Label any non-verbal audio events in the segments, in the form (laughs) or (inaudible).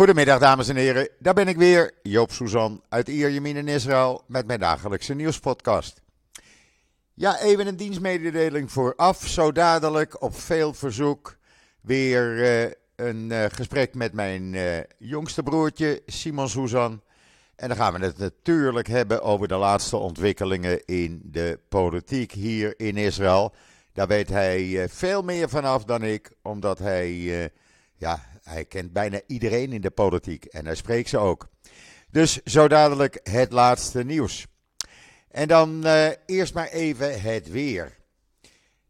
Goedemiddag dames en heren, daar ben ik weer, Joop Suzan uit Ierjemien in Israël met mijn dagelijkse nieuwspodcast. Ja, even een dienstmededeling vooraf, zo dadelijk op veel verzoek weer eh, een eh, gesprek met mijn eh, jongste broertje Simon Suzan. En dan gaan we het natuurlijk hebben over de laatste ontwikkelingen in de politiek hier in Israël. Daar weet hij veel meer vanaf dan ik, omdat hij ja, hij kent bijna iedereen in de politiek en hij spreekt ze ook. Dus zo dadelijk het laatste nieuws. En dan uh, eerst maar even het weer.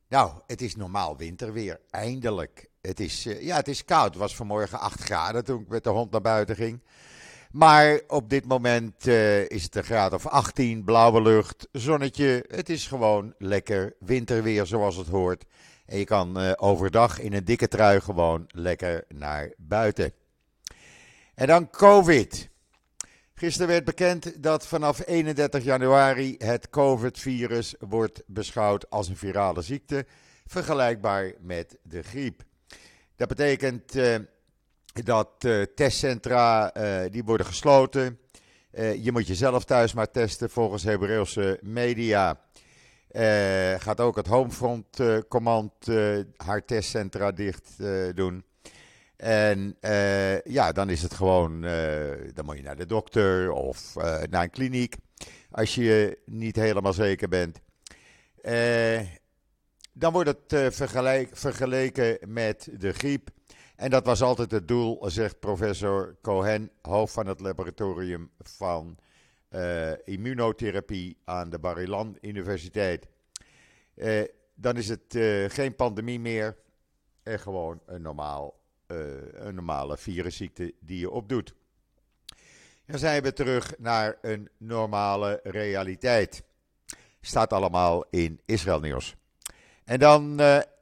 Nou, het is normaal winterweer, eindelijk. Het is, uh, ja, het is koud. Het was vanmorgen 8 graden toen ik met de hond naar buiten ging. Maar op dit moment uh, is het een graad of 18, blauwe lucht, zonnetje. Het is gewoon lekker winterweer zoals het hoort. En je kan uh, overdag in een dikke trui gewoon lekker naar buiten. En dan COVID. Gisteren werd bekend dat vanaf 31 januari het COVID-virus wordt beschouwd als een virale ziekte, vergelijkbaar met de griep. Dat betekent uh, dat uh, testcentra die worden gesloten. je moet jezelf thuis maar testen volgens Hebreeuwse media. Uh, gaat ook het Homefront uh, Command haar testcentra dicht doen. En ja, dan is het gewoon, dan moet je naar de dokter of naar een kliniek als je niet helemaal zeker bent. dan wordt het vergelijk, vergeleken met de griep. En dat was altijd het doel, zegt professor Cohen, hoofd van het laboratorium van immunotherapie aan de Bar Universiteit. Uh, dan is het uh, geen pandemie meer en gewoon een, normaal, een normale virusziekte die je opdoet. Dan zijn we terug naar een normale realiteit. Staat allemaal in Israël nieuws. En dan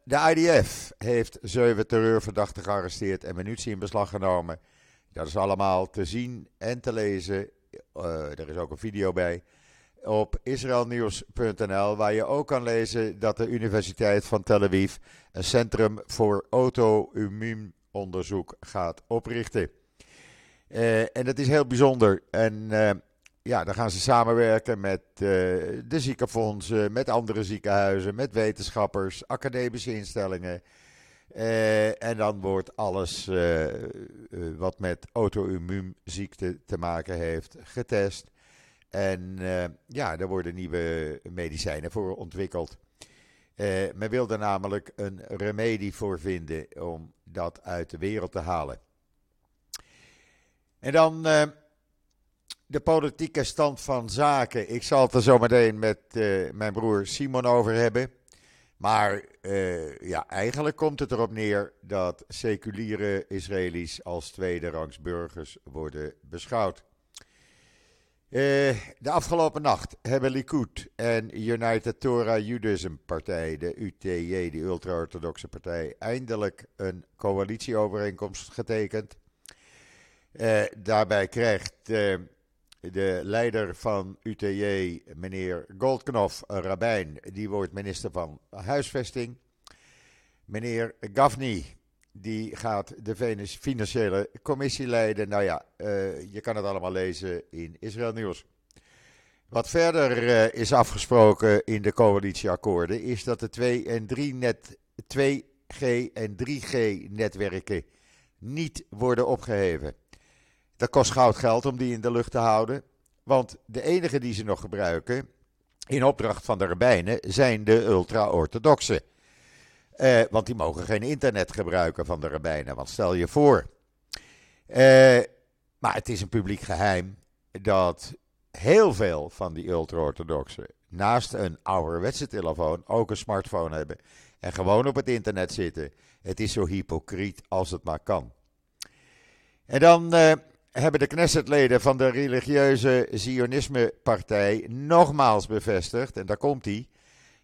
de IDF heeft zeven terreurverdachten gearresteerd en munitie in beslag genomen. Dat is allemaal te zien en te lezen uh, er is ook een video bij. Op israelnieuws.nl, waar je ook kan lezen dat de Universiteit van Tel Aviv een centrum voor auto-immuunonderzoek gaat oprichten. Uh, en dat is heel bijzonder. En uh, ja, dan gaan ze samenwerken met de ziekenfondsen, met andere ziekenhuizen, met wetenschappers, academische instellingen. Uh, en dan wordt alles uh, uh, wat met auto-immuunziekte te maken heeft getest. En ja, er worden nieuwe medicijnen voor ontwikkeld. men wil er namelijk een remedie voor vinden om dat uit de wereld te halen. En dan de politieke stand van zaken. Ik zal het er zo meteen met mijn broer Simon over hebben. Maar uh, ja, eigenlijk komt het erop neer dat seculiere Israëli's als tweede rangs burgers worden beschouwd. Uh, de afgelopen nacht hebben Likud en United Torah Judaism Partij, de UTJ, de ultra-orthodoxe partij, eindelijk een coalitieovereenkomst getekend. Uh, daarbij krijgt de leider van UTJ, meneer Goldknof, Rabijn, die wordt minister van Huisvesting. Meneer Gavni, die gaat de financiële commissie leiden. Nou ja, uh, je kan het allemaal lezen in Israël Nieuws. Wat verder uh, is afgesproken in de coalitieakkoorden is dat de 2 en 3 net 2G en 3G netwerken niet worden opgeheven. Dat kost goud geld om die in de lucht te houden. Want de enige die ze nog gebruiken, in opdracht van de rabbijnen, zijn de ultra-orthodoxen. Eh, want die mogen geen internet gebruiken van de rabbijnen. Want stel je voor. Eh, maar het is een publiek geheim dat heel veel van die ultra-orthodoxen naast een ouderwetse telefoon ook een smartphone hebben. En gewoon op het internet zitten. Het is zo hypocriet als het maar kan. En dan uh, hebben de Knessetleden van de religieuze Zionisme-partij nogmaals bevestigd, en daar komt hij,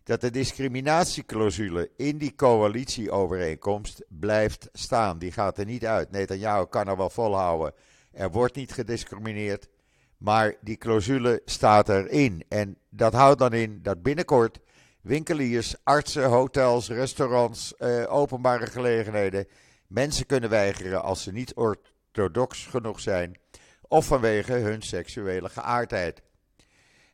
dat de discriminatieclausule in die coalitieovereenkomst blijft staan. Die gaat er niet uit. Netanyahu kan er wel volhouden. Er wordt niet gediscrimineerd, maar die clausule staat erin. En dat houdt dan in dat binnenkort winkeliers, artsen, hotels, restaurants, eh, openbare gelegenheden mensen kunnen weigeren als ze niet orthodox genoeg zijn of vanwege hun seksuele geaardheid.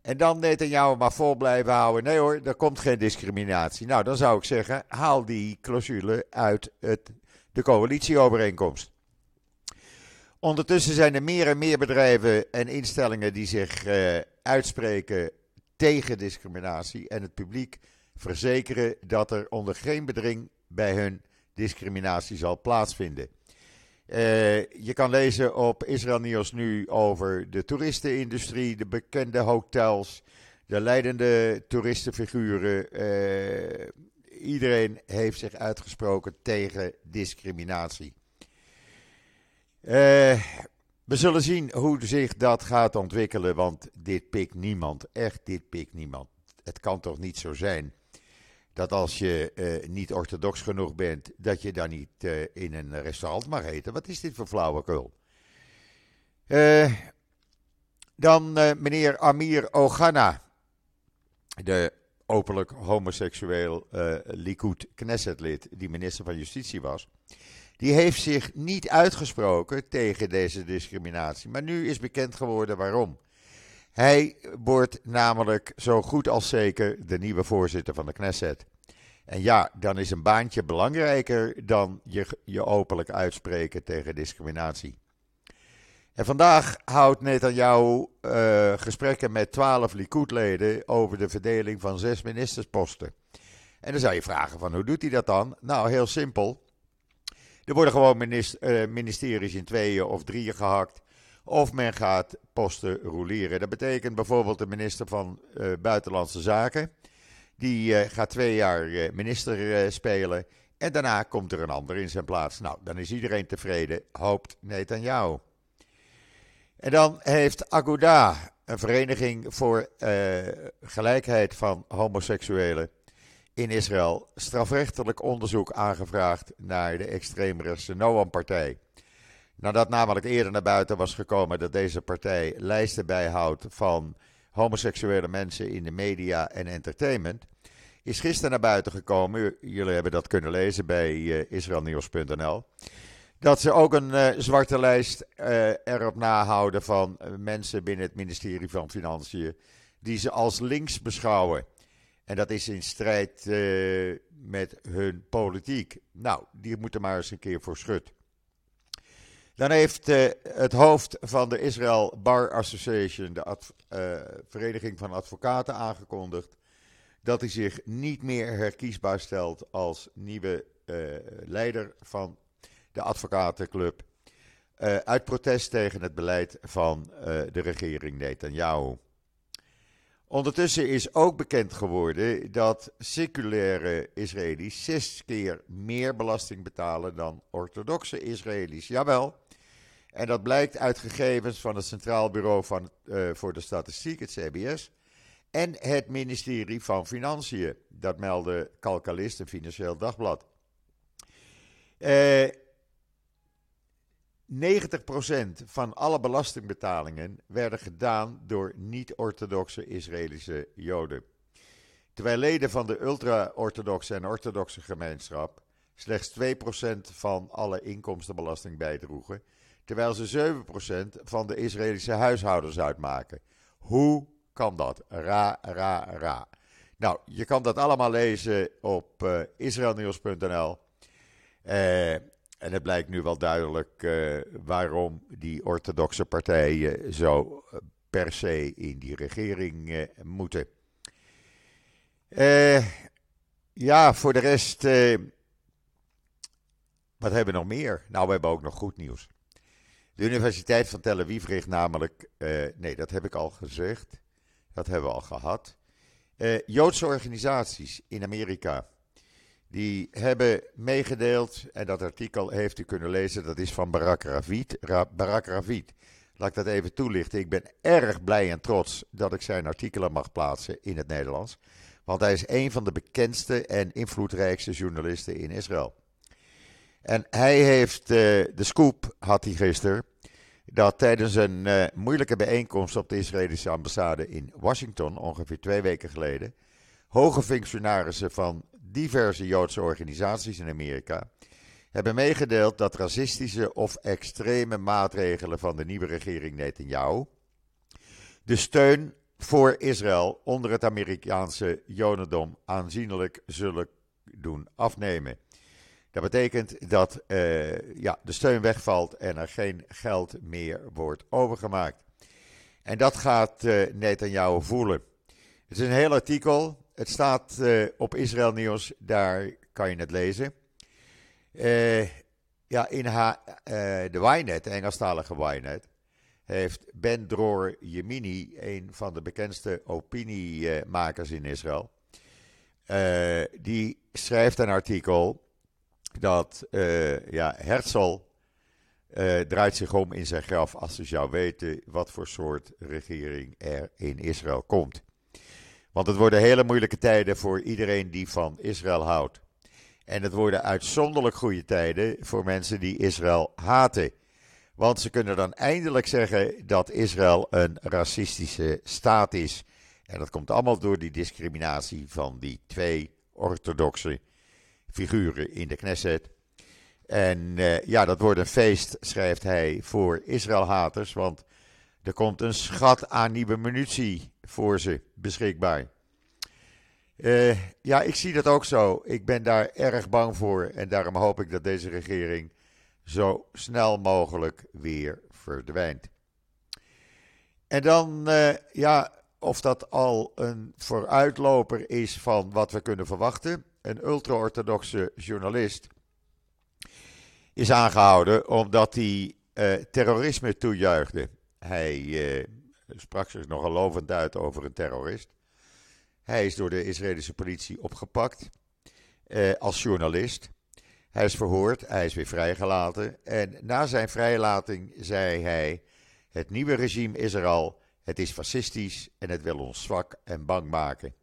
En dan jou maar vol blijven houden. Nee hoor, er komt geen discriminatie. Nou, dan zou ik zeggen, haal die clausule uit het, de coalitieovereenkomst. Ondertussen zijn er meer en meer bedrijven en instellingen die zich uh, uitspreken tegen discriminatie. En het publiek verzekeren dat er onder geen bedring bij hun discriminatie zal plaatsvinden. Uh, je kan lezen op Israël Nieuws nu over de toeristenindustrie, de bekende hotels, de leidende toeristenfiguren. Uh, iedereen heeft zich uitgesproken tegen discriminatie. Uh, we zullen zien hoe zich dat gaat ontwikkelen, want dit pikt niemand. Echt, dit pikt niemand. Het kan toch niet zo zijn dat als je uh, niet orthodox genoeg bent, dat je dan niet uh, in een restaurant mag eten. Wat is dit voor flauwekul? Uh, dan meneer Amir Ogana, de openlijk homoseksueel Likud Knessetlid, die minister van Justitie was. Die heeft zich niet uitgesproken tegen deze discriminatie. Maar nu is bekend geworden waarom. Hij wordt namelijk zo goed als zeker de nieuwe voorzitter van de Knesset. En ja, dan is een baantje belangrijker dan je, je openlijk uitspreken tegen discriminatie. En vandaag houdt Netanyahu uh, gesprekken met twaalf Likud-leden over de verdeling van zes ministersposten. En dan zou je vragen van hoe doet hij dat dan? Nou, heel simpel. Er worden gewoon minister, uh, ministeries in tweeën of drieën gehakt. Of men gaat posten roleren. Dat betekent bijvoorbeeld de minister van uh, Buitenlandse Zaken. Die uh, gaat twee jaar uh, minister spelen. En daarna komt er een ander in zijn plaats. Nou, dan is iedereen tevreden, hoopt Netanyahu. En dan heeft Aguda, een vereniging voor gelijkheid van homoseksuelen in Israël, strafrechtelijk onderzoek aangevraagd naar de extreemrechtse Noam-partij. Nadat namelijk eerder naar buiten was gekomen dat deze partij lijsten bijhoudt van homoseksuele mensen in de media en entertainment, is gisteren naar buiten gekomen, jullie hebben dat kunnen lezen bij uh, israelnieuws.nl, dat ze ook een uh, zwarte lijst uh, erop nahouden van mensen binnen het ministerie van Financiën die ze als links beschouwen. En dat is in strijd met hun politiek. Nou, die moeten maar eens een keer voor schut. Dan heeft uh, het hoofd van de Israel Bar Association, de uh, Vereniging van Advocaten, aangekondigd dat hij zich niet meer herkiesbaar stelt als nieuwe uh, leider van de advocatenclub. uit protest tegen het beleid van de regering Netanyahu. Ondertussen is ook bekend geworden dat seculaire Israëli's zes keer meer belasting betalen dan orthodoxe Israëli's. Jawel. En dat blijkt uit gegevens van het Centraal Bureau van, uh, voor de Statistiek, het CBS, en het ministerie van Financiën. Dat meldde Calcalist, een Financieel Dagblad. Uh, eh, 90% van alle belastingbetalingen werden gedaan door niet-orthodoxe Israëlische Joden. Terwijl leden van de ultra-orthodoxe en orthodoxe gemeenschap slechts 2% van alle inkomstenbelasting bijdroegen terwijl ze 7% van de Israëlische huishoudens uitmaken. Hoe kan dat? Ra, ra, ra. Nou, je kan dat allemaal lezen op uh, israelnieuws.nl. Uh, en het blijkt nu wel duidelijk uh, waarom die orthodoxe partijen zo per se in die regering moeten. ja, voor de rest, wat hebben we nog meer? Nou, we hebben ook nog goed nieuws. De Universiteit van Tel Aviv richt namelijk, uh, nee, dat heb ik al gezegd, dat hebben we al gehad. Uh, Joodse organisaties in Amerika, die hebben meegedeeld, en dat artikel heeft u kunnen lezen, dat is van Barak Ravid. Ra Barak Ravid. Laat ik dat even toelichten. Ik ben erg blij en trots dat ik zijn artikelen mag plaatsen in het Nederlands. Want hij is een van de bekendste en invloedrijkste journalisten in Israël. En hij heeft, uh, de scoop had hij gisteren, dat tijdens een uh, moeilijke bijeenkomst op de Israëlische ambassade in Washington, ongeveer twee weken geleden, hoge functionarissen van diverse Joodse organisaties in Amerika, hebben meegedeeld dat racistische of extreme maatregelen van de nieuwe regering Netanyahu de steun voor Israël onder het Amerikaanse Jodendom aanzienlijk zullen doen afnemen. Dat betekent dat uh, ja, de steun wegvalt en er geen geld meer wordt overgemaakt. En dat gaat uh, Netanyahu voelen. Het is een heel artikel. Het staat uh, op Israël Nieuws, daar kan je het lezen. ja, in de Ynet, de Engelstalige Ynet, heeft Ben Dror Yemini, een van de bekendste opiniemakers in Israël, die schrijft een artikel dat uh, ja, Herzl uh, draait zich om in zijn graf als ze zou weten wat voor soort regering er in Israël komt. Want het worden hele moeilijke tijden voor iedereen die van Israël houdt. En het worden uitzonderlijk goede tijden voor mensen die Israël haten. Want ze kunnen dan eindelijk zeggen dat Israël een racistische staat is. En dat komt allemaal door die discriminatie van die twee orthodoxe figuren in de Knesset. En uh, ja, dat wordt een feest, schrijft hij, voor Israël-haters, want er komt een schat aan nieuwe munitie voor ze beschikbaar. Uh, ja, ik zie dat ook zo. Ik ben daar erg bang voor en daarom hoop ik dat deze regering zo snel mogelijk weer verdwijnt. En dan, uh, ja, of dat al een vooruitloper is van wat we kunnen verwachten een ultra-orthodoxe journalist, is aangehouden omdat hij uh, terrorisme toejuichte. Hij uh, sprak zich nogal lovend uit over een terrorist. Hij is door de Israëlische politie opgepakt uh, als journalist. Hij is verhoord, hij is weer vrijgelaten. En na zijn vrijlating zei hij: Het nieuwe regime is er al, het is fascistisch en het wil ons zwak en bang maken.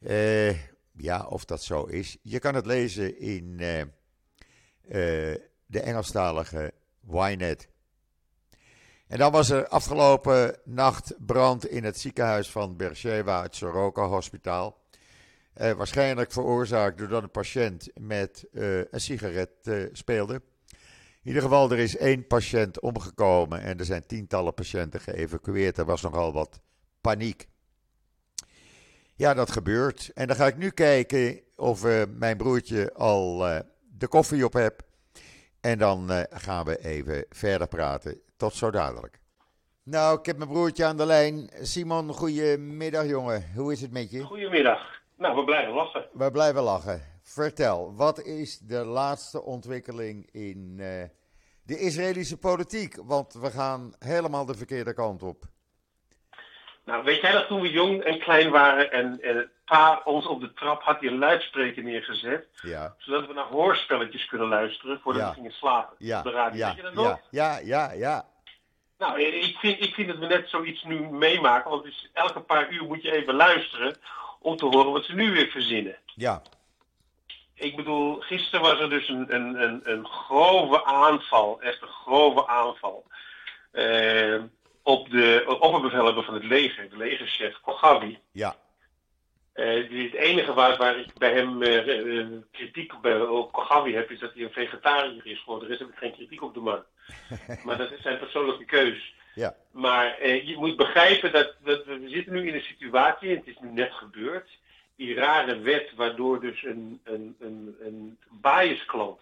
Uh, ja, of dat zo is. Je kan het lezen in uh, uh, de Engelstalige Ynet. En dan was er afgelopen nacht brand in het ziekenhuis van Beersheba, het Soroka Hospitaal. Uh, waarschijnlijk veroorzaakt doordat een patiënt met een sigaret speelde. In ieder geval, er is één patiënt omgekomen en er zijn tientallen patiënten geëvacueerd. Er was nogal wat paniek. Ja, dat gebeurt. En dan ga ik nu kijken of uh, mijn broertje al uh, de koffie op heb. En dan uh, gaan we even verder praten. Tot zo dadelijk. Nou, ik heb mijn broertje aan de lijn. Simon, goedemiddag jongen. Hoe is het met je? Goedemiddag. Nou, we blijven lachen. We blijven lachen. Vertel, wat is de laatste ontwikkeling in de Israëlische politiek? Want we gaan helemaal de verkeerde kant op. Nou, weet jij dat toen we jong en klein waren en, en pa ons op de trap had die een luidspreker neergezet, ja. zodat we naar hoorspelletjes kunnen luisteren voordat Ja. we gingen slapen Ja, op de radio. ja, Weet je dat nog? ja, ja, ja. Nou, ik vind, ik vind dat we net zoiets nu meemaken, want dus elke paar uur moet je even luisteren om te horen wat ze nu weer verzinnen. Ja, Ik bedoel, gisteren was er dus een, een, een, een grove aanval, echt een grove aanval, eh, op de opperbevelhebber van het leger, de legerchef Kogabi. ja, die- het enige waar, waar ik bij hem eh, eh, kritiek op, Kogabi heb, is dat hij een vegetariër is. Voor de rest heb ik geen kritiek op de man. (laughs) maar dat is zijn persoonlijke keus. ja, Maar je moet begrijpen dat, dat we we zitten nu in een situatie, en het is nu net gebeurd, die rare wet waardoor dus een, een, een, een biasklant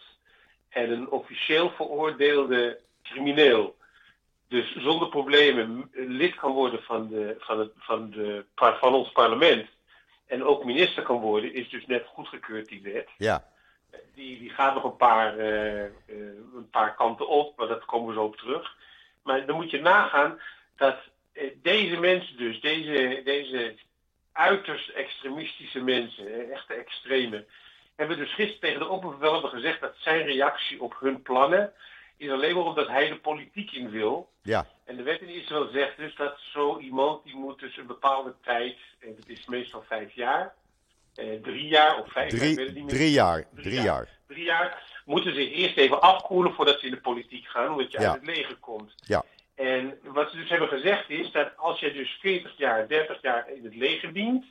en een officieel veroordeelde crimineel dus zonder problemen lid kan worden van, de, van, het, van, de, van ons parlement en ook minister kan worden, is dus net goedgekeurd die wet. ja, Die, die gaat nog een paar, eh, eh, een paar kanten op, maar dat komen we zo op terug. Maar dan moet je nagaan dat eh, deze mensen dus, deze, deze uiterst extremistische mensen, echte extreme, hebben dus gisteren tegen de opperbevelhebber gezegd dat zijn reactie op hun plannen is alleen maar omdat hij de politiek in wil. ja, En de wet in Israël zegt dus dat zo iemand die moet dus een bepaalde tijd, en dat is meestal vijf jaar, eh, drie jaar of vijf jaar, ik drie, niet meer. drie jaar, Drie drie jaar. jaar, Drie jaar moeten zich eerst even afkoelen voordat ze in de politiek gaan, omdat je Ja. uit het leger komt. Ja. En wat ze dus hebben gezegd is dat als je dus 40 jaar, 30 jaar in het leger dient,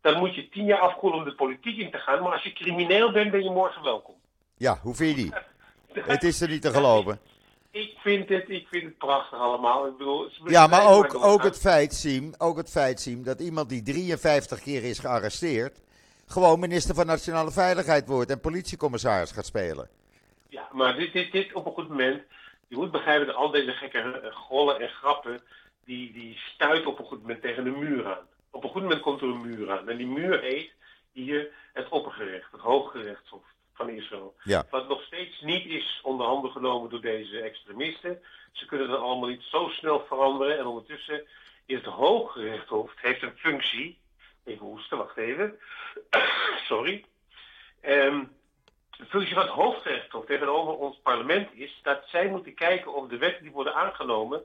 dan moet je tien jaar afkoelen om de politiek in te gaan. Maar als je crimineel bent, ben je morgen welkom. Ja, hoe vind je die? (laughs) (laughs) Het is er niet te geloven. Ik vind het, ik vind het prachtig allemaal. Ik bedoel, ja, maar ook, ook, het feit, Siem, ook het feit, Siem, dat iemand die 53 keer is gearresteerd, gewoon minister van Nationale Veiligheid wordt en politiecommissaris gaat spelen. Ja, maar dit, dit, dit op een goed moment. Je moet begrijpen dat al deze gekke eh, gollen en grappen, die, die stuiten op een goed moment tegen een muur aan. Op een goed moment komt er een muur aan. En die muur heet hier het oppergerecht, het hooggerechtshof van Israël. Ja. Wat nog steeds niet is onder handen genomen door deze extremisten. Ze kunnen dat allemaal niet zo snel veranderen. En ondertussen is het Hooggerechtshof heeft een functie. Even hoesten, wacht even. (coughs) Sorry. Um, de functie van het Hooggerechtshof tegenover ons parlement is dat zij moeten kijken of de wetten die worden aangenomen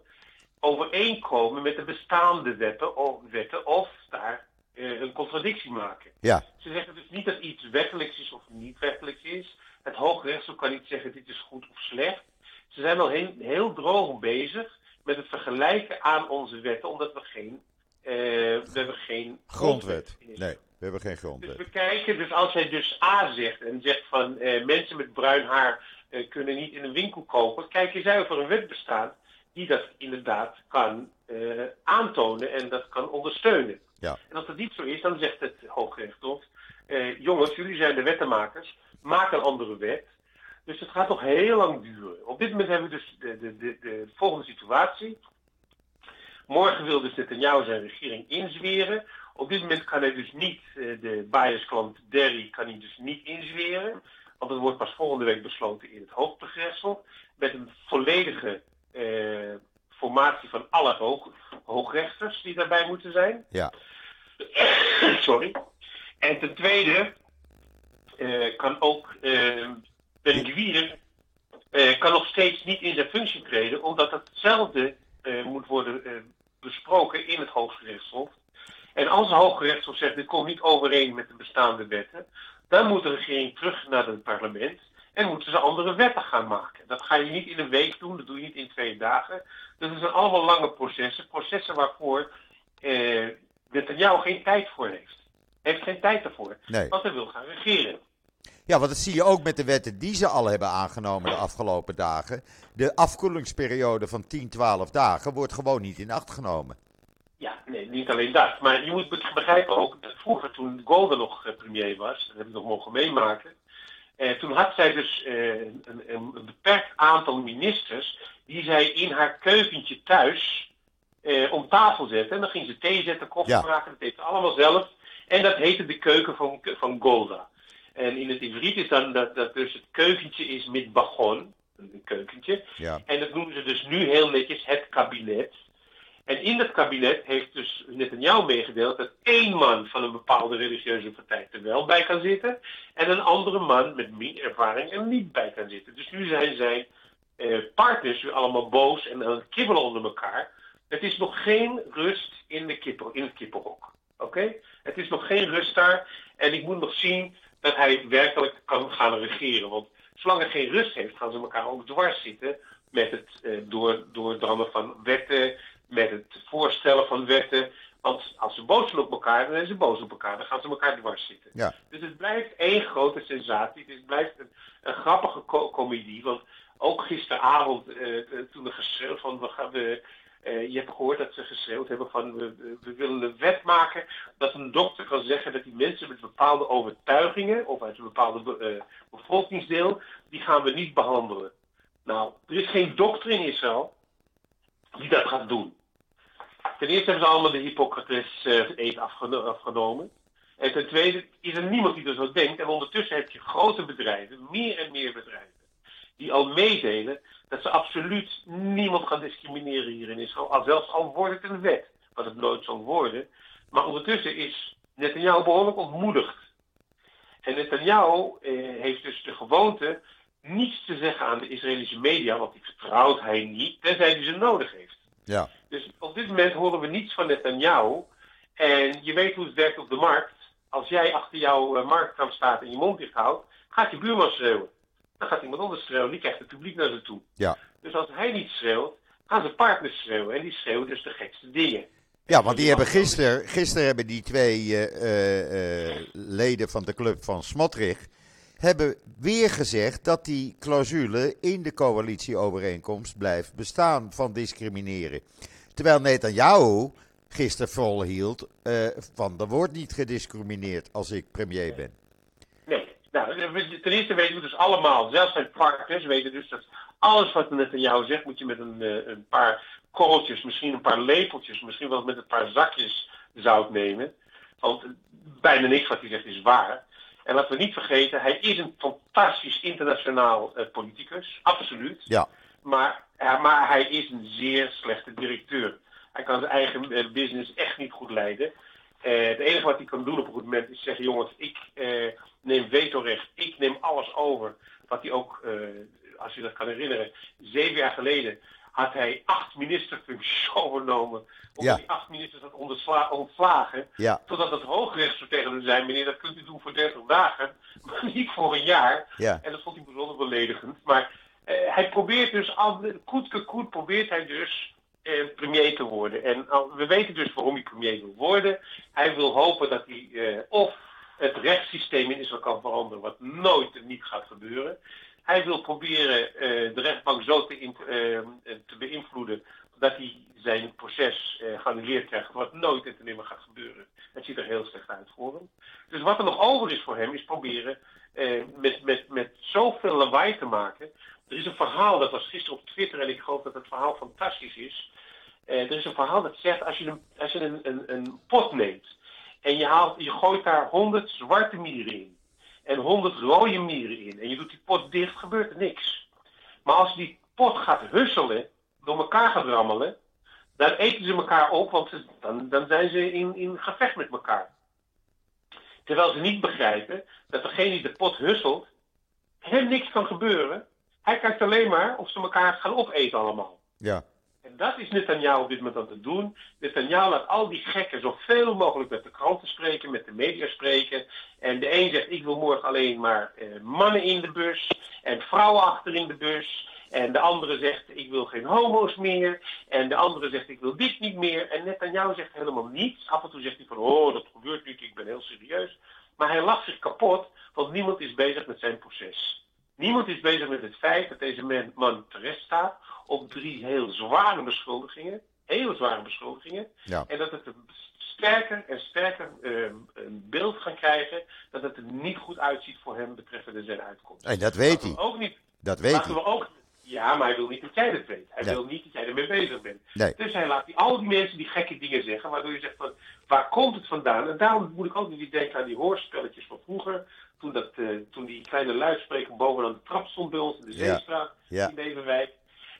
overeenkomen met de bestaande wetten of, wetten, of daar een contradictie maken. Ja. Ze zeggen dus niet dat iets wettelijks is of niet wettelijks is. Het Hooggerechtshof kan niet zeggen dit is goed of slecht. Ze zijn al heel, heel droog bezig met het vergelijken aan onze wetten, omdat we geen, uh, we hebben geen grondwet. grondwet. Nee, we hebben geen grondwet. Dus we kijken, dus als hij dus A zegt en zegt van uh, mensen met bruin haar uh, kunnen niet in een winkel kopen, kijken zij of er een wet bestaat die dat inderdaad kan aantonen en dat kan ondersteunen. Ja. En als dat niet zo is, dan zegt het Hooggerechtshof: eh, jongens, jullie zijn de wettenmakers, maak een andere wet. Dus het gaat nog heel lang duren. Op dit moment hebben we dus de, de, de, de volgende situatie. Morgen wil dus Netanyahu zijn regering inzweren. Op dit moment kan hij dus niet, eh, de biasklant Derry kan hij dus niet inzweren. Want het wordt pas volgende week besloten in het Hooggerechtshof. Met een volledige eh, formatie van alle hoog, hoogrechters die daarbij moeten zijn. Ja. (coughs) Sorry. En ten tweede uh, kan ook uh, Ben Gwier uh, kan nog steeds niet in zijn functie treden, omdat hetzelfde moet worden besproken in het Hooggerechtshof. En als het Hooggerechtshof zegt dit komt niet overeen met de bestaande wetten, dan moet de regering terug naar het parlement en moeten ze andere wetten gaan maken. Dat ga je niet in een week doen, dat doe je niet in twee dagen. Dus het zijn allemaal lange processen, processen waarvoor eh, Netanyahu geen tijd voor heeft. Hij heeft geen tijd ervoor, nee. want hij wil gaan regeren. Ja, want dat zie je ook met de wetten die ze al hebben aangenomen de afgelopen dagen. De afkoelingsperiode van 10, 12 dagen wordt gewoon niet in acht genomen. Ja, nee, niet alleen dat. Maar je moet begrijpen ook, dat vroeger toen Golden nog eh, premier was, dat heb ik nog mogen meemaken. Eh, toen had zij dus eh, een, een, een, beperkt aantal ministers die zij in haar keukentje thuis eh, om tafel zetten. En dan ging ze thee zetten, koffie Ja. maken, dat deed ze allemaal zelf. En dat heette de keuken van, van Golda. En in het Ivriet is dan dat, dat dus het keukentje is met bagon, een keukentje. Ja. En dat noemen ze dus nu heel netjes het kabinet. En in dat kabinet heeft dus Netanyahu meegedeeld dat één man van een bepaalde religieuze partij er wel bij kan zitten. En een andere man met meer ervaring er niet bij kan zitten. Dus nu zijn zijn eh, partners weer allemaal boos en aan het kibbelen onder elkaar. Het is nog geen rust in, de in het kippenhok. Oké? Het is nog geen rust daar. En ik moet nog zien dat hij werkelijk kan gaan regeren. Want zolang er geen rust heeft, gaan ze elkaar ook dwars zitten met het eh, door, doordrammen van wetten, met het voorstellen van wetten. Want als ze boos zijn op elkaar, dan zijn ze boos op elkaar. Dan gaan ze elkaar dwars zitten. Ja. Dus het blijft één grote sensatie. Het blijft een, een grappige co comedie. Want ook gisteravond, eh, toen er geschreeuwd van... We gaan, we, uh, je hebt gehoord dat ze geschreeuwd hebben van... We, we willen een wet maken dat een dokter kan zeggen... dat die mensen met bepaalde overtuigingen... of uit een bepaalde uh, bevolkingsdeel... die gaan we niet behandelen. Nou, er is geen dokter in Israël die dat gaat doen. Ten eerste hebben ze allemaal de Hippocrates-eed afgeno afgenomen. En ten tweede is er niemand die er zo denkt. En ondertussen heb je grote bedrijven, meer en meer bedrijven, die al meedelen dat ze absoluut niemand gaan discrimineren hier in Israël. Al zelfs al wordt het een wet, wat het nooit zal worden. Maar ondertussen is Netanyahu behoorlijk ontmoedigd. En Netanyahu eh, heeft dus de gewoonte niets te zeggen aan de Israëlische media, want die vertrouwt hij niet, tenzij hij ze nodig heeft. Ja. Dus op dit moment horen we niets van Netanyahu. En je weet hoe het werkt op de markt. Als jij achter jouw uh, marktkant staat en je mond dicht houdt, gaat je buurman schreeuwen. Dan gaat iemand anders schreeuwen, die krijgt het publiek naar ze toe. Ja. Dus als hij niet schreeuwt, gaan zijn partners schreeuwen. En die schreeuwen dus de gekste dingen. Ja, want die hebben gisteren, gisteren hebben die twee uh, uh, leden van de club van Smotrich hebben weer gezegd dat die clausule in de coalitieovereenkomst blijft bestaan van discrimineren. Terwijl Netanyahu gisteren volhield uh, van er wordt niet gediscrimineerd als ik premier ben. Nee, nou, ten eerste weten we dus allemaal, zelfs zijn partners weten dus dat alles wat Netanyahu zegt moet je met een, uh, een paar korreltjes, misschien een paar lepeltjes, misschien wel met een paar zakjes zout nemen. Want bijna niks wat hij zegt is waar. En laten we niet vergeten, hij is een fantastisch internationaal uh, politicus, absoluut. Ja. Maar, uh, maar hij is een zeer slechte directeur. Hij kan zijn eigen uh, business echt niet goed leiden. het enige wat hij kan doen op een goed moment is zeggen: jongens, ik neem vetorecht, ik neem alles over. Wat hij ook, als je dat kan herinneren, zeven jaar geleden had hij acht ministerfuncties (laughs) overnomen. Omdat ja. hij acht ministers had ontslagen. Ja. Totdat het hoogrecht zo tegen hem zei: meneer, dat kunt u doen voor 30 dagen, (laughs) maar niet voor een jaar. Ja. En dat vond hij bijzonder beledigend. Maar uh, hij probeert dus, al, koet koet probeert hij dus uh, premier te worden. En we weten dus waarom hij premier wil worden. Hij wil hopen dat hij uh, of het rechtssysteem in Israël kan veranderen, wat nooit en niet gaat gebeuren. Hij wil proberen uh, de rechtbank zo te, uh, te, beïnvloeden dat hij zijn proces uh, geannuleerd krijgt, wat nooit en te nimmer gaat gebeuren. Het ziet er heel slecht uit voor hem. Dus wat er nog over is voor hem, is proberen met, met, met zoveel lawaai te maken. Er is een verhaal, dat was gisteren op Twitter en ik geloof dat het verhaal fantastisch is. er is een verhaal dat zegt, als je een, als je een, een, een pot neemt en je, haalt, je gooit daar honderd zwarte mieren in en 100 rode mieren in en je doet die pot dicht, gebeurt er niks. Maar als die pot gaat husselen, door elkaar gaat rammelen, dan eten ze elkaar op, want dan, dan zijn ze in, in gevecht met elkaar. Terwijl ze niet begrijpen dat degene die de pot husselt, hem niks kan gebeuren. Hij kijkt alleen maar of ze elkaar gaan opeten allemaal. Ja. En dat is Netanyahu op dit moment aan te doen. Netanyahu laat al die gekken zoveel mogelijk met de kranten spreken, met de media spreken. En de een zegt, ik wil morgen alleen maar eh, mannen in de bus en vrouwen achter in de bus. En de andere zegt, ik wil geen homo's meer. En de andere zegt, ik wil dit niet meer. En Netanyahu zegt helemaal niets. Af en toe zegt hij van, oh, dat gebeurt niet, ik ben heel serieus. Maar hij lacht zich kapot, want niemand is bezig met zijn proces. Niemand is bezig met het feit dat deze man terecht staat op drie heel zware beschuldigingen. Hele zware beschuldigingen. Ja. En dat het een sterker en sterker uh, een beeld gaan krijgen dat het er niet goed uitziet voor hem betreffende zijn uitkomst. En dat weet hij. Ook niet. Dat weet Laten hij. we ook, ja, maar hij wil niet dat jij dat weet. Hij Nee. wil niet dat jij ermee bezig bent. Nee. Dus hij laat die, al die mensen die gekke dingen zeggen, waardoor je zegt van, waar komt het vandaan? En daarom moet ik ook weer denken aan die hoorspelletjes van vroeger. Toen, dat, eh, toen die kleine luidspreker bovenaan de trap stond bij ons in de. Zeestraat Ja. in Beverwijk.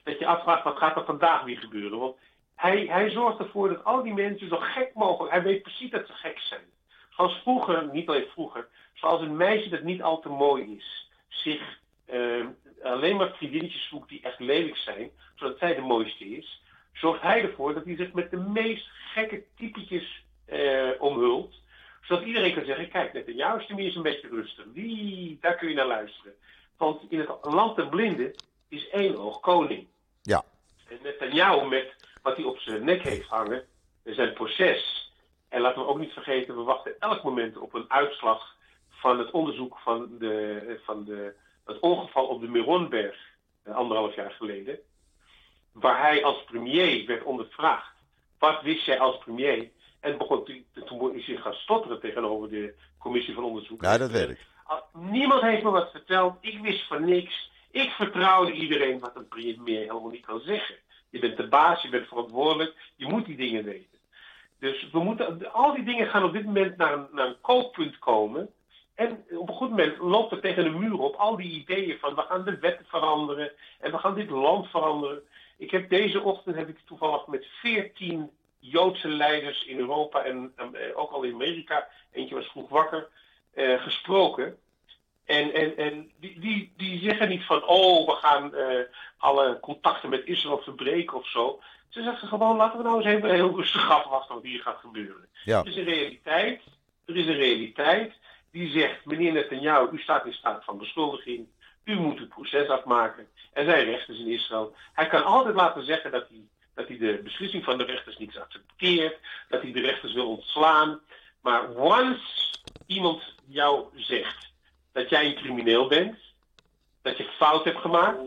Dat je afvraagt, wat gaat er vandaag weer gebeuren? Want hij, hij zorgt ervoor dat al die mensen zo gek mogelijk, hij weet precies dat ze gek zijn. Zoals vroeger, niet alleen vroeger, zoals een meisje dat niet al te mooi is, zich eh, alleen maar vriendinnetjes zoekt die echt lelijk zijn, zodat zij de mooiste is, zorgt hij ervoor dat hij zich met de meest gekke typetjes eh, omhult. Zodat iedereen kan zeggen, kijk, net in jouw stemie is een beetje rustig. Die, daar kun je naar luisteren. Want in het land der blinden is één oog koning. Ja. En Netanyahu met wat hij op zijn nek heeft hangen, zijn proces. En laten we ook niet vergeten, we wachten elk moment op een uitslag van het onderzoek van, de, van de, het ongeval op de Meronberg, eh, anderhalf jaar geleden. Waar hij als premier werd ondervraagd. Wat wist jij als premier? En begon toen, toen is hij gaan stotteren tegenover de commissie van onderzoek. Ja, dat weet ik. Ah, Niemand heeft me wat verteld. Ik wist van niks. Ik vertrouwde iedereen wat een premier helemaal niet kan zeggen. Je bent de baas, je bent verantwoordelijk. Je moet die dingen weten. Dus we moeten, al die dingen gaan op dit moment naar een, naar een kookpunt komen. En op een goed moment loopt er tegen een muur op al die ideeën van we gaan de wetten veranderen en we gaan dit land veranderen. Ik heb deze ochtend heb ik toevallig met veertien Joodse leiders in Europa en eh, ook al in Amerika, eentje was vroeg wakker, eh, gesproken. En, en, en die, die, die zeggen niet van, oh, we gaan eh, alle contacten met Israël verbreken of zo. Ze zeggen gewoon, laten we nou eens even heel rustig afwachten wat hier gaat gebeuren. Ja. Er is een realiteit, er is een realiteit die zegt, meneer Netanyahu, u staat in staat van beschuldiging. U moet uw proces afmaken. Er zijn rechters in Israël. Hij kan altijd laten zeggen dat hij, dat hij de beslissing van de rechters niet accepteert. Dat hij de rechters wil ontslaan. Maar once iemand jou zegt, dat jij een crimineel bent, dat je fout hebt gemaakt,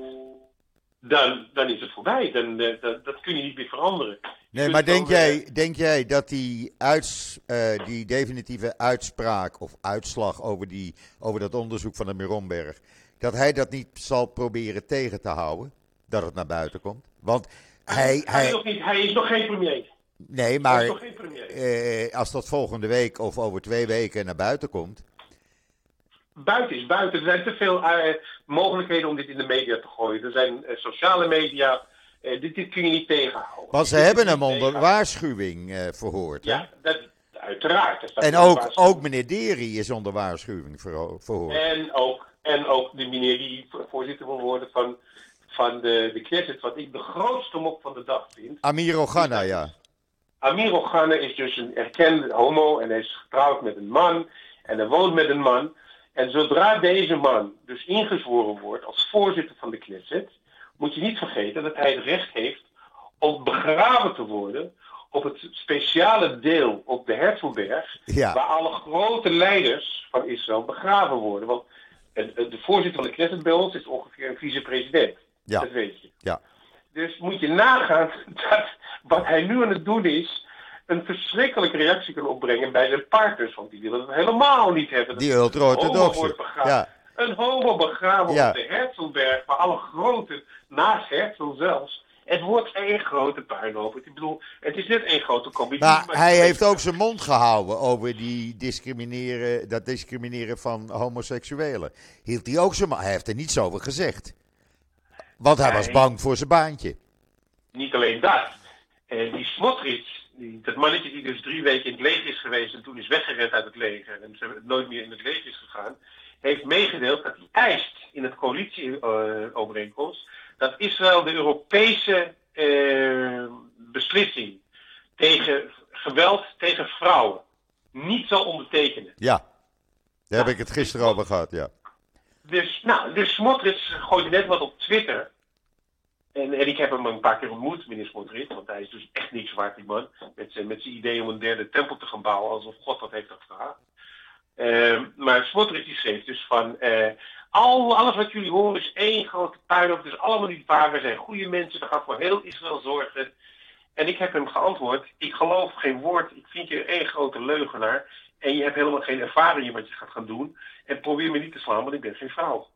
dan, dan is het voorbij. Dan, uh, dat, dat kun je niet meer veranderen. Nee, maar denk jij, denk jij dat die, uits, uh, die definitieve uitspraak of uitslag over, die, over dat onderzoek van de Mironberg, dat hij dat niet zal proberen tegen te houden? Dat het naar buiten komt? Want hij. Hij, is, nog niet, hij is nog geen premier. Nee, maar uh, als dat volgende week of over twee weken naar buiten komt. Buiten is buiten. Er zijn te veel uh, mogelijkheden om dit in de media te gooien. Er zijn uh, sociale media. Dit, dit, kun je niet tegenhouden. Want ze hebben hem onder waarschuwing verhoord. Ja, dat, uiteraard. Dat en ook, ook meneer Deri is onder waarschuwing verhoord. En ook, en ook de meneer die voorzitter wil worden van, van de, de Knesset, wat ik de grootste mop van de dag vind. Amir Ogana, ja. Amir Ogana is dus een erkende homo en hij is getrouwd met een man en hij woont met een man. En zodra deze man dus ingezworen wordt als voorzitter van de Knesset, moet je niet vergeten dat hij het recht heeft om begraven te worden op het speciale deel op de Herzlberg, ja. waar alle grote leiders van Israël begraven worden. Want de voorzitter van de Knesset bij ons is ongeveer een vicepresident. Ja. Dat weet je. Ja. Dus moet je nagaan (laughs) dat wat hij nu aan het doen is, een verschrikkelijke reactie kan opbrengen bij zijn partners. Want die willen het helemaal niet hebben. Die ultra-orthodoxe. Ja. Een homo begraven ja. op de Herzlberg, waar alle grote, naast Herzl zelfs. Het wordt één grote puinhoop. Ik bedoel, het is net één grote commissie. Maar, maar hij heeft ook zijn mond gehouden over die discrimineren, dat discrimineren van homoseksuelen. Hield hij ook zijn Hij heeft er niets over gezegd. Want hij was bang voor zijn baantje. Niet alleen dat. En die Smotrich, die, dat mannetje die dus drie weken in het leger is geweest en toen is weggerend uit het leger en ze nooit meer in het leger is gegaan, heeft meegedeeld dat hij eist in het coalitieovereenkomst dat Israël de Europese uh, beslissing tegen geweld tegen vrouwen niet zal ondertekenen. Ja, daar heb ik het gisteren over gehad, ja. Dus, nou, dus Smotrich gooide net wat op Twitter. En, en ik heb hem een paar keer ontmoet, meneer Smotrich, want hij is dus echt niks waard, die man. Met zijn, met zijn idee om een derde tempel te gaan bouwen, alsof God dat heeft gevraagd. Uh, maar Smotrich die schreef dus van, uh, al, alles wat jullie horen is één grote puinhoop, het is allemaal niet waar, we zijn goede mensen, we gaan voor heel Israël zorgen. En ik heb hem geantwoord, ik geloof geen woord, ik vind je één grote leugenaar. En je hebt helemaal geen ervaring in wat je gaat gaan doen. En probeer me niet te slaan, want ik ben geen vrouw.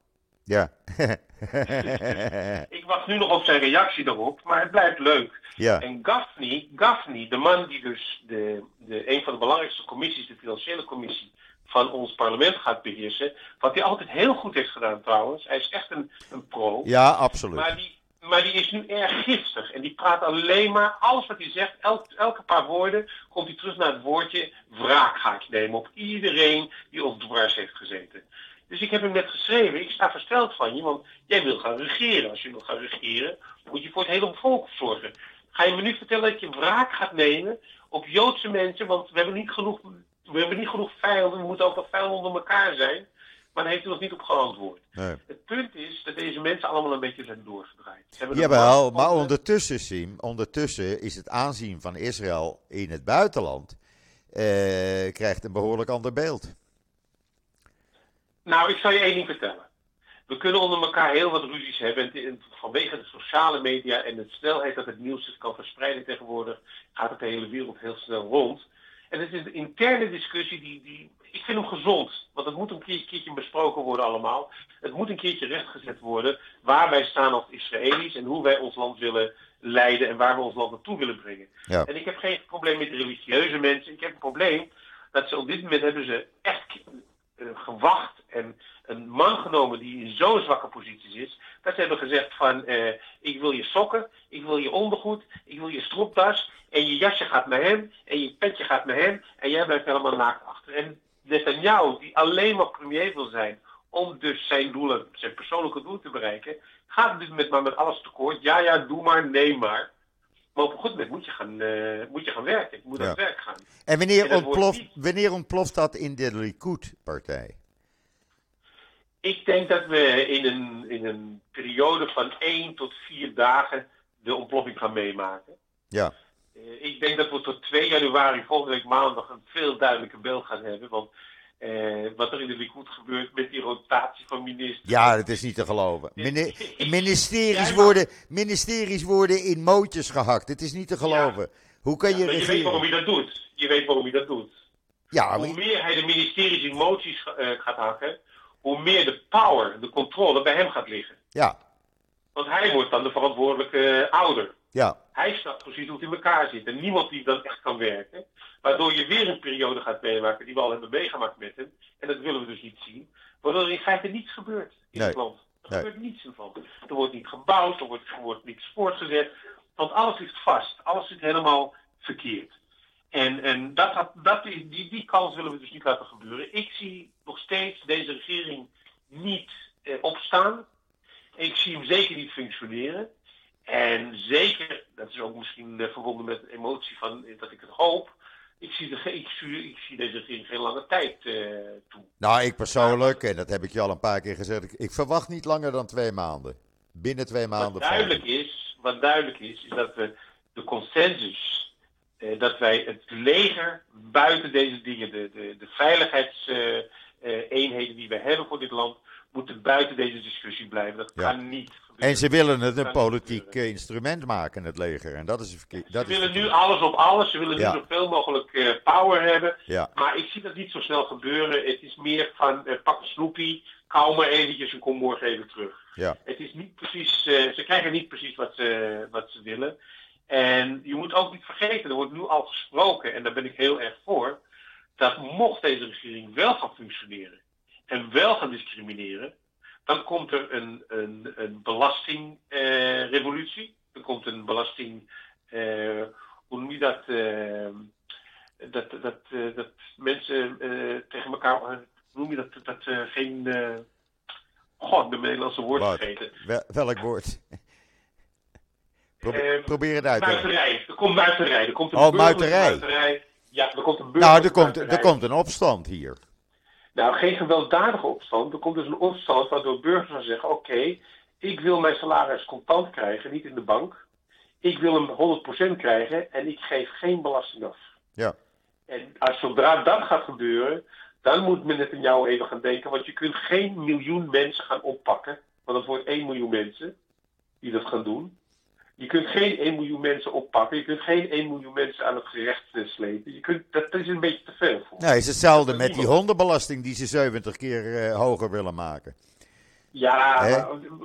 Ja. (laughs) ik wacht nu nog op zijn reactie daarop, maar het blijft leuk. Ja. En Gaffney, Gaffney, de man die dus de, de, een van de belangrijkste commissies, de financiële commissie van ons parlement gaat beheersen, wat hij altijd heel goed heeft gedaan trouwens. Hij is echt een, een pro. Ja, absoluut. Maar die, maar die is nu erg giftig. En die praat alleen maar, alles wat hij zegt, elk, elke paar woorden, komt hij terug naar het woordje wraak ga ik nemen op iedereen die ons dwars heeft gezeten. Dus ik heb hem net geschreven, ik sta versteld van je, want jij wil gaan regeren. Als je wil gaan regeren, moet je voor het hele volk zorgen. Ga je me nu vertellen dat je wraak gaat nemen op Joodse mensen, want we hebben niet genoeg, we hebben niet genoeg vijanden, we moeten ook nog vijanden onder elkaar zijn. Maar daar heeft hij nog niet op geantwoord. Nee. Het punt is dat deze mensen allemaal een beetje zijn doorgedraaid. Jawel, maar ondertussen, Sim, ondertussen is het aanzien van Israël in het buitenland eh, krijgt een behoorlijk ander beeld. Nou, ik zal je één ding vertellen. We kunnen onder elkaar heel wat ruzies hebben. En, en vanwege de sociale media en de snelheid dat het nieuws zich kan verspreiden tegenwoordig, gaat het de hele wereld heel snel rond. En het is een interne discussie die, die ik vind hem gezond. Want het moet een keertje, besproken worden allemaal. Het moet een keertje rechtgezet worden waar wij staan als Israëli's en hoe wij ons land willen leiden en waar we ons land naartoe willen brengen. Ja. En ik heb geen probleem met religieuze mensen. Ik heb een probleem dat ze op dit moment hebben ze echt eh, gewacht en een man genomen die in zo'n zwakke positie is, dat ze hebben gezegd van eh, ik wil je sokken, ik wil je ondergoed, ik wil je stropdas en je jasje gaat naar hem en je petje gaat naar hem en jij blijft helemaal naakt achter. En Netanyahu, die alleen maar premier wil zijn om dus zijn doelen, zijn persoonlijke doel te bereiken, gaat op dit moment maar met alles tekort. Ja, ja, doe maar, neem maar. Maar op een goed moment moet je gaan, eh, moet je gaan werken. Je moet Ja. aan het werk gaan. En wanneer, En ontploft, wanneer ontploft dat in de Likud-partij? Ik denk dat we in een, in een periode van één tot vier dagen de ontploffing gaan meemaken. Ja. Eh, ik denk dat we tot 2 januari volgende week maandag een veel duidelijker beeld gaan hebben. Want Eh, wat er in de Likud gebeurt met die rotatie van ministers. Ja, dat is niet te geloven. Mini- (laughs) ministeries, worden, ministeries worden in mootjes gehakt. Het is niet te geloven. Hoe kan je je weet waarom hij dat doet. Je weet waarom hij dat doet. Ja, Hoe meer hij de ministeries in moties eh, gaat hakken, hoe meer de power, de controle bij hem gaat liggen. ja, Want hij wordt dan de verantwoordelijke ouder. Ja, Hij snapt precies hoe het in elkaar zit. En niemand die dan echt kan werken. Waardoor je weer een periode gaat meemaken die we al hebben meegemaakt met hem. En dat willen we dus niet zien. Waardoor er in feite niets gebeurt in Nee. het land. Er Nee. gebeurt niets van. Er wordt niet gebouwd, er wordt, er wordt niets voortgezet. Want alles ligt vast. Alles zit helemaal verkeerd. En, en dat, dat, is- die, die kans willen we dus niet laten gebeuren. Ik zie nog steeds deze regering niet eh, opstaan. Ik zie hem zeker niet functioneren. En zeker, dat is ook misschien eh, verbonden met de emotie van dat ik het hoop. Ik zie, de, ik, zie, ik zie deze regering geen lange tijd eh, toe. Nou, ik persoonlijk, en dat heb ik je al een paar keer gezegd, ik, ik verwacht niet langer dan twee maanden. Binnen twee Wat maanden. duidelijk is, wat duidelijk is, is dat we de consensus, eh, dat wij het leger buiten deze dingen, de, de, de veiligheidseenheden die wij hebben voor dit land, moeten buiten deze discussie blijven. Dat Ja. kan niet. En ze willen het een politiek eh, instrument maken, het leger. En dat is verkeerd. Ze is willen nu alles op alles, ze willen Ja. nu zoveel mogelijk eh, power hebben. Ja, Maar ik zie dat niet zo snel gebeuren. Het is meer van eh, pak een snoepie, kou maar eventjes en kom morgen even terug. ja, Het is niet precies, ze krijgen niet precies wat ze, wat ze willen. En je moet ook niet vergeten, er wordt nu al gesproken, en daar ben ik heel erg voor, dat mocht deze regering wel gaan functioneren en wel gaan discrimineren, dan komt er een, een, een belastingrevolutie. er komt een belasting, eh, hoe noem je dat, eh, dat, dat, dat mensen tegen elkaar, hoe noem je dat, dat geen, god, ik ben mijn Nederlandse woord Wat? vergeten. Wel- welk woord? Probe- probeer het uit te leggen. Muiterij. Er komt muiterij. Er komt een Oh, muiterij. Ja, er komt een Nou, er komt, er komt een opstand hier. Nou, geen gewelddadige opstand. Er komt dus een opstand waardoor burgers gaan zeggen: Oké, ik wil mijn salaris contant krijgen, niet in de bank. Ik wil hem 100% krijgen en ik geef geen belasting af. Ja, En als zodra dat gaat gebeuren, dan moet men het in jou even gaan denken. Want je kunt geen miljoen mensen gaan oppakken. Want het wordt 1 miljoen mensen die dat gaan doen. Je kunt geen 1 miljoen mensen oppakken. Je kunt geen 1 miljoen mensen aan het gerecht slepen. Je kunt, dat, dat is een beetje te veel voor. nou, is hetzelfde Dat met die hondenbelasting die ze 70 keer eh, hoger willen maken. Ja,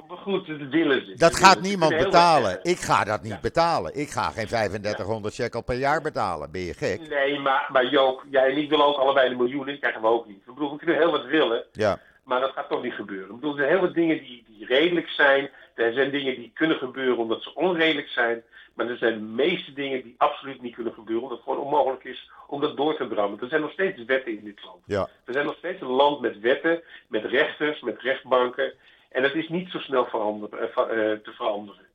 maar, goed, dat willen ze. Dat gaat ze niemand betalen. Ik ga dat niet Ja. betalen. Ik ga geen 3500 shekel per jaar betalen. Ben je gek? Nee, maar, maar Joop, jij en ik willen ook allebei de miljoenen. Die krijgen we ook niet. Ik bedoel, we kunnen heel wat willen. Ja, Maar dat gaat toch niet gebeuren. Ik bedoel, er zijn heel wat dingen die, die redelijk zijn. Er zijn dingen die kunnen gebeuren omdat ze onredelijk zijn. Maar er zijn de meeste dingen die absoluut niet kunnen gebeuren. Omdat het gewoon onmogelijk is om dat door te drammen. Er zijn nog steeds wetten in dit land. ja, We zijn nog steeds een land met wetten, met rechters, met rechtbanken. En dat is niet zo snel verander, eh, eh, te veranderen.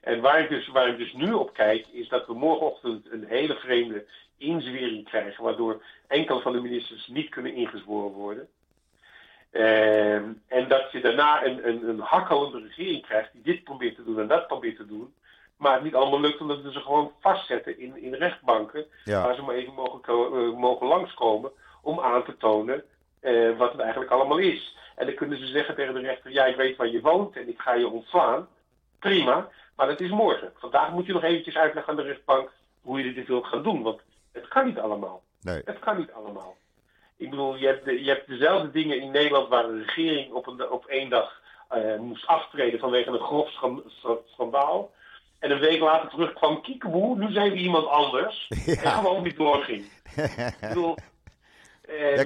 En waar ik, dus, waar ik dus nu op kijk, is dat we morgenochtend een hele vreemde inzwering krijgen. Waardoor enkele van de ministers niet kunnen ingezworen worden. Ehm, en dat je daarna een, een, een hakkelende regering krijgt die dit probeert te doen en dat probeert te doen. Maar het niet allemaal lukt omdat we ze gewoon vastzetten in, in rechtbanken. ja. Waar ze maar even mogen, eh, mogen langskomen om aan te tonen eh, wat het eigenlijk allemaal is. En dan kunnen ze zeggen tegen de rechter, ja ik weet waar je woont en ik ga je ontslaan. Prima, maar dat is morgen. Vandaag moet je nog eventjes uitleggen aan de rechtbank hoe je dit wilt gaan doen. Want het kan niet allemaal. Nee. Het kan niet allemaal. Ik bedoel, je hebt, de- je hebt dezelfde dingen in Nederland waar de regering op, een, op één dag eh, moest aftreden vanwege een grof schan- scha- schandaal. En een week later terugkwam kiekeboe, nu zijn we iemand anders. (laughs) En gewoon niet doorging. Ik bedoel,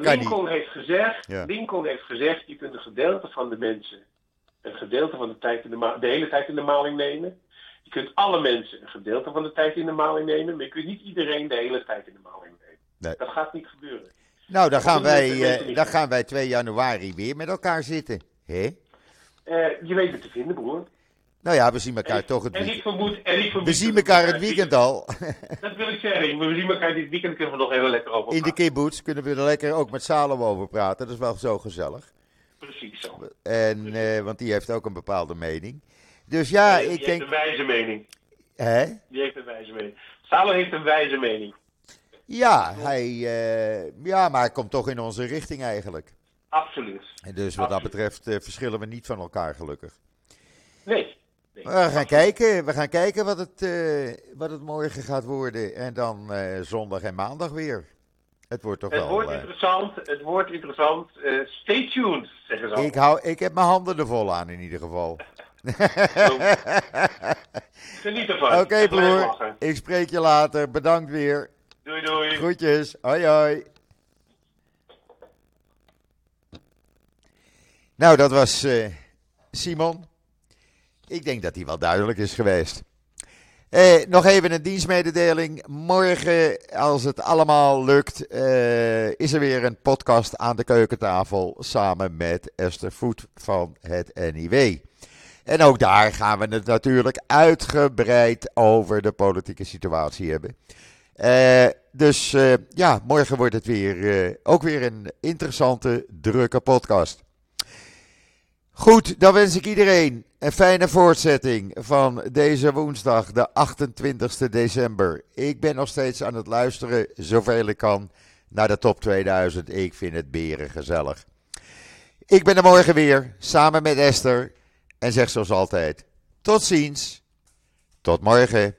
kan Lincoln heeft gezegd, Ja. Lincoln heeft gezegd, je kunt een gedeelte van de mensen, een gedeelte van de tijd in de, ma- de hele tijd in de maling nemen. Je kunt alle mensen een gedeelte van de tijd in de maling nemen, maar je kunt niet iedereen de hele tijd in de maling nemen. Nee. Dat gaat niet gebeuren. Nou, dan gaan, wij, eh, dan gaan wij 2 januari weer met elkaar zitten. Hè? Eh, je weet het te vinden, broer. Nou ja, we zien elkaar En, toch het en ik weekend. vermoed, en ik vermoed We zien elkaar het weekend al. (laughs) Dat wil ik zeggen. We zien elkaar dit weekend kunnen we nog heel lekker over In de praten. kibbutz kunnen we er lekker ook met Salem over praten. Dat is wel zo gezellig. Precies zo. En, eh, want die heeft ook een bepaalde mening. Dus ja, die ik heeft denk. een wijze mening. Hè? Die heeft een wijze mening. Salo heeft een wijze mening. Ja, hij, uh, ja, maar hij komt toch in onze richting eigenlijk. Absoluut. En dus wat dat betreft uh, verschillen we niet van elkaar gelukkig. Nee. nee we gaan kijken, we gaan kijken wat, het, uh, wat het morgen gaat worden. En dan zondag en maandag weer. Het wordt toch het wel... Wordt interessant, het wordt interessant. stay tuned, zeggen ze al. Ik, hou, ik heb mijn handen er vol aan in ieder geval. (laughs) Geniet ervan. Oké, okay, broer. Ik spreek je later. Bedankt weer. Doei, doei. Groetjes. Hoi, hoi. Nou, dat was uh, Simon. Ik denk dat hij wel duidelijk is geweest. Eh, nog even een dienstmededeling. Morgen, als het allemaal lukt, eh, is er weer een podcast aan de keukentafel samen met Esther Voet van het NIW. En ook daar gaan we het natuurlijk uitgebreid over de politieke situatie hebben. Uh, dus uh, ja, morgen wordt het weer, uh, ook weer een interessante, drukke podcast. Goed, dan wens ik iedereen een fijne voortzetting van deze woensdag, de 28 december. Ik ben nog steeds aan het luisteren, zoveel ik kan, naar de top 2000. Ik vind het beren gezellig. Ik ben er morgen weer, samen met Esther. En zeg zoals altijd: tot ziens. Tot morgen.